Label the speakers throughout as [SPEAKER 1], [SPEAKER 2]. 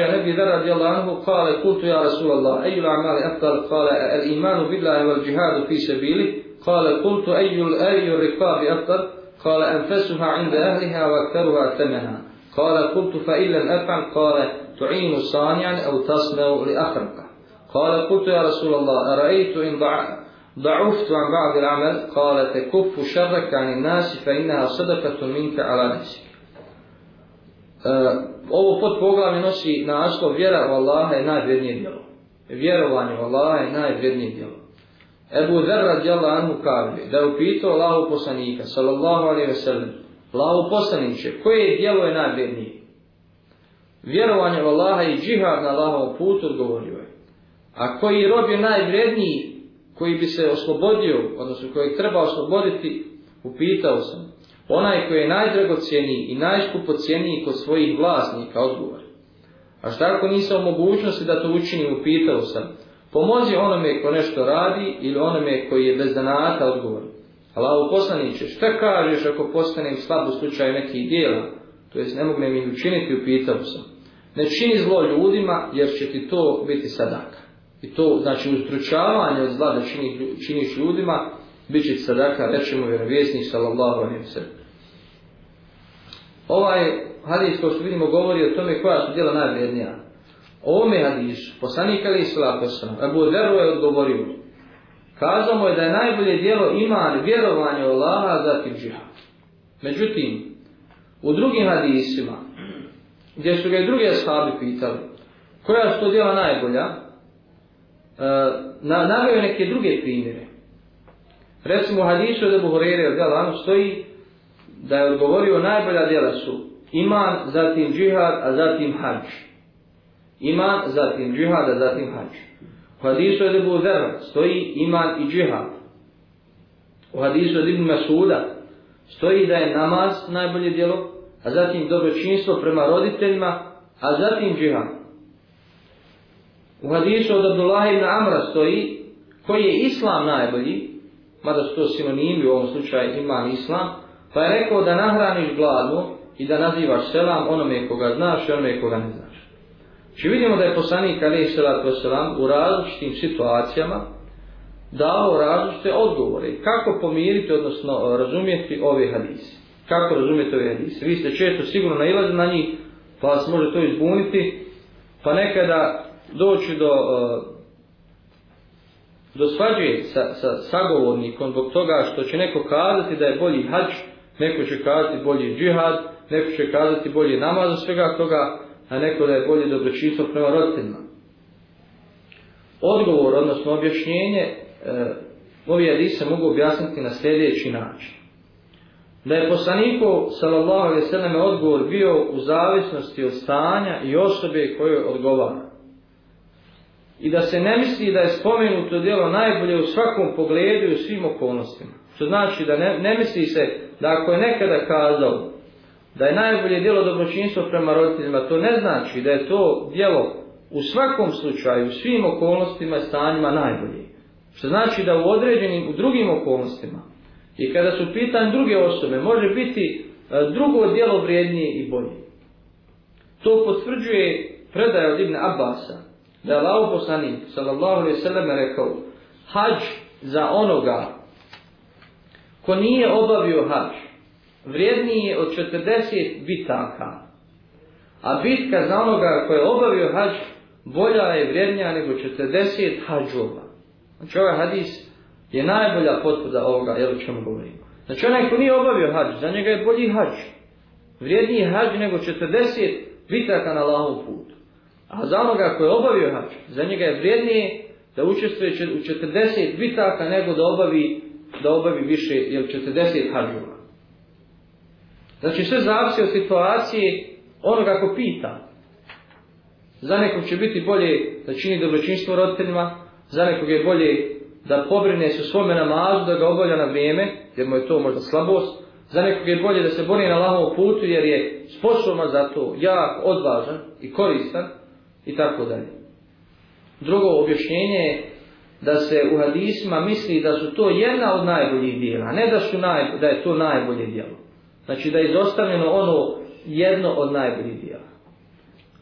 [SPEAKER 1] ابي ذر رضي الله عنه قال قلت يا رسول الله اي الاعمال افضل قال الايمان بالله والجهاد في سبيله قال قلت اي اي الرقاب افضل قال انفسها عند اهلها واكثرها ثمنها قال قلت فان لم افعل قال تعين صانعا او تصنع لاخرقه قال قلت يا رسول الله ارايت ان ضعفت عن بعض العمل قال تكف شرك عن الناس فانها صدقه منك على نفسك
[SPEAKER 2] E, ovo pod poglavlje nosi naslov vjera u Allaha je najvrednije djelo. Vjerovanje u Allaha je najvrednije djelo. Ebu Zer radijala Anu kaže da je upitao Allahu poslanika, sallallahu alaihi ve sellem, Allahu poslaniće, koje je djelo je najvrednije? Vjerovanje u Allaha i džihad na Allahom putu odgovorio je. A koji rob je najvredniji koji bi se oslobodio, odnosno koji treba osloboditi, upitao sam. Onaj koji je najdragocijeniji i najskupocijeniji kod svojih vlasnika odgovor. A šta ako nisam u mogućnosti da to učinim, upitao sam. Pomozi onome ko nešto radi ili onome koji je bez danata odgovor. Ali ovo poslaniće, šta kažeš ako postanem slab u slučaju nekih dijela? To jest ne mogu ih učiniti, upitao sam. Ne čini zlo ljudima jer će ti to biti sadaka. I to znači ustručavanje od zla da činiš ljudima bit će sadaka, reći mu vjerovjesnik, sallallahu alaihi wa sallam. Ovaj hadis, kao što vidimo, govori o tome koja su djela najvrednija. Ome hadis, poslanik ali islaka sam, Abu Dharu je odgovorio, kazao mu je da je najbolje djelo iman, vjerovanje u Allaha, zatim džihad. Međutim, u drugim hadisima, gdje su ga i drugi ashabi pitali, koja su to djela najbolja, e, na, navio neke druge primjere. Recimo hadis od Abu Hurere od Galanu stoji da je odgovorio najbolja djela su iman, zatim džihad, a zatim hađ. Iman, zatim džihad, a zatim hađ. U hadisu od Abu Zerra stoji iman i džihad. U hadisu od Ibn Masuda stoji da je namaz najbolje djelo, a zatim dobročinstvo prema roditeljima, a zatim džihad. U hadisu od Abdullah ibn Amra stoji koji je islam najbolji, mada su to sinonimi u ovom slučaju iman islam, pa je rekao da nahraniš gladu i da nazivaš selam onome koga znaš i onome koga ne znaš. Či znači, vidimo da je poslanik alaih salatu wasalam u različitim situacijama dao različite odgovore. Kako pomiriti, odnosno razumijeti ove hadise? Kako razumijete ove hadise? Vi ste često sigurno nailazili na njih, pa vas može to izbuniti, pa nekada doći do uh, dosvađuje sa, sa sagovornikom zbog toga što će neko kazati da je bolji hađ, neko će kazati bolji džihad, neko će kazati bolji namaz od svega toga, a neko da je bolje dobročinstvo prema roditeljima. Odgovor, odnosno objašnjenje, e, ovi hadise mogu objasniti na sljedeći način. Da je poslaniku, sallallahu alaihi sallam, odgovor bio u zavisnosti od stanja i osobe koje odgovara i da se ne misli da je spomenuto djelo najbolje u svakom pogledu i u svim okolnostima. Što znači da ne, ne misli se da ako je nekada kazao da je najbolje djelo dobročinstvo prema roditeljima, to ne znači da je to djelo u svakom slučaju, u svim okolnostima i stanjima najbolje. Što znači da u određenim, u drugim okolnostima i kada su pitanje druge osobe, može biti e, drugo djelo vrijednije i bolje. To potvrđuje predaja od Ibne Abbasa, da je Allah poslanik sallallahu alaihi sallam rekao hađ za onoga ko nije obavio hađ vrijedniji je od 40 bitaka a bitka za onoga ko je obavio hađ bolja je vrijednija nego 40 hađova znači ovaj hadis je najbolja potvrda ovoga jer o čemu govorimo znači onaj ko nije obavio hađ za njega je bolji hađ vrijedniji je hađ nego 40 bitaka na lahom putu A za onoga koji je obavio hač, za njega je vrijednije da učestvuje u 40 bitaka nego da obavi, da obavi više, jel 40 hađuma. Znači sve zavisi od situacije onoga ko pita. Za nekog će biti bolje da čini dobročinstvo roditeljima, za nekog je bolje da pobrine se u svome namazu, da ga obavlja na vrijeme, jer mu je to možda slabost. Za nekog je bolje da se bori na lahom putu, jer je sposoban za to jak, odvažan i koristan i tako dalje. Drugo objašnjenje je da se u hadisima misli da su to jedna od najboljih dijela, ne da su naj, da je to najbolje dijelo. Znači da je izostavljeno ono jedno od najboljih dijela.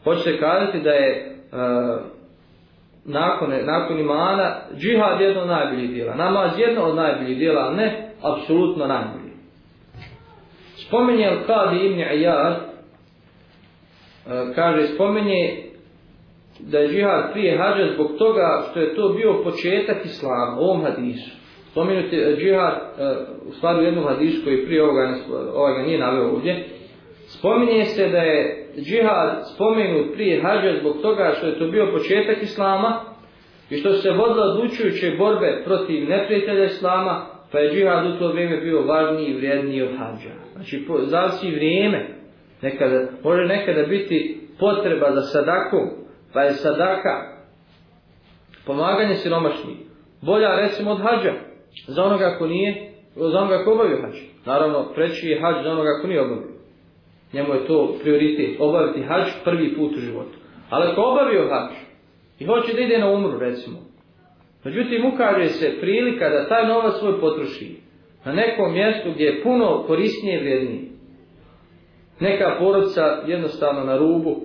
[SPEAKER 2] Hoće se kazati da je uh, nakon, nakon imana džihad jedno od najboljih dijela, namaz jedno od najboljih dijela, ne, apsolutno najbolji. Spominje Al-Qadi ibn Iyad, uh, kaže, spominje da je džihad prije hađa zbog toga što je to bio početak islama u ovom hadisu. Spominut je eh, džihad, eh, u stvari u jednom hadisu koji prije ovoga, ovoga nije naveo ovdje, spominje se da je džihad spomenut prije hađa zbog toga što je to bio početak islama i što se vodila odlučujuće borbe protiv neprijatelja islama, pa je džihad u to vrijeme bio važniji i vrijedniji od hađa. Znači, zavisi vrijeme, nekada, može nekada biti potreba za sadakom, Pa je sadaka, pomaganje siromašnjih, bolja recimo od hađa, za onoga ko nije, za onoga ko obavio hađ. Naravno, treći je hađ za onoga ko nije obavio. Njemu je to prioritet, obaviti hađ prvi put u životu. Ali ako obavio hađ i hoće da ide na umru, recimo, međutim, ukaže se prilika da taj novac svoj potroši na nekom mjestu gdje je puno korisnije i vrijednije. Neka porodca jednostavno na rubu,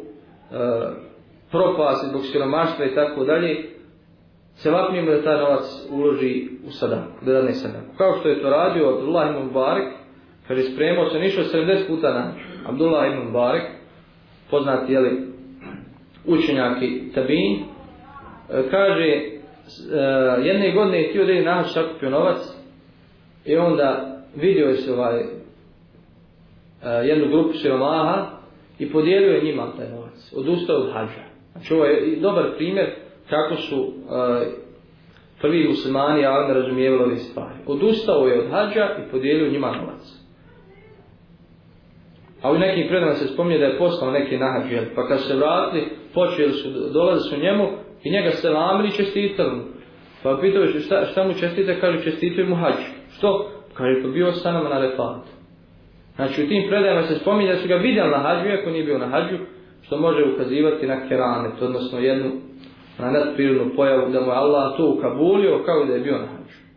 [SPEAKER 2] e, propasti, zbog siromaštva i tako dalje, se vapnimo da ta novac uloži u sadam, da dane sadam. Kao što je to radio Abdullah ibn Barak, kaže, spremao se nišao 70 puta na Abdullah ibn Barak, poznati, jeli, učenjaki Tabin, e, kaže, e, jedne godine je ti odredi nahač sakupio novac i onda vidio je se ovaj e, jednu grupu siromaha i podijelio je njima taj novac. Odustao od hađa. Znači ovo je dobar primjer kako su e, prvi muslimani javno razumijevali ove stvari. Odustao je od hađa i podijelio njima novac. A u nekim predama se spominje da je poslao neki na hađe, pa kad se vratili, počeli su, dolaze su njemu i njega se lamili čestitali mu. Pa pitao je šta, šta mu čestite, kaže čestituje mu hađ. Što? Kaže pa bio sa nama na refatu. Znači u tim predajama se spominje da su ga vidjeli na hađu, iako nije bio na hađu, što može ukazivati na kerane, to odnosno jednu na nadprirodnu pojavu, da mu je Allah to ukabulio kao da je bio na hađu.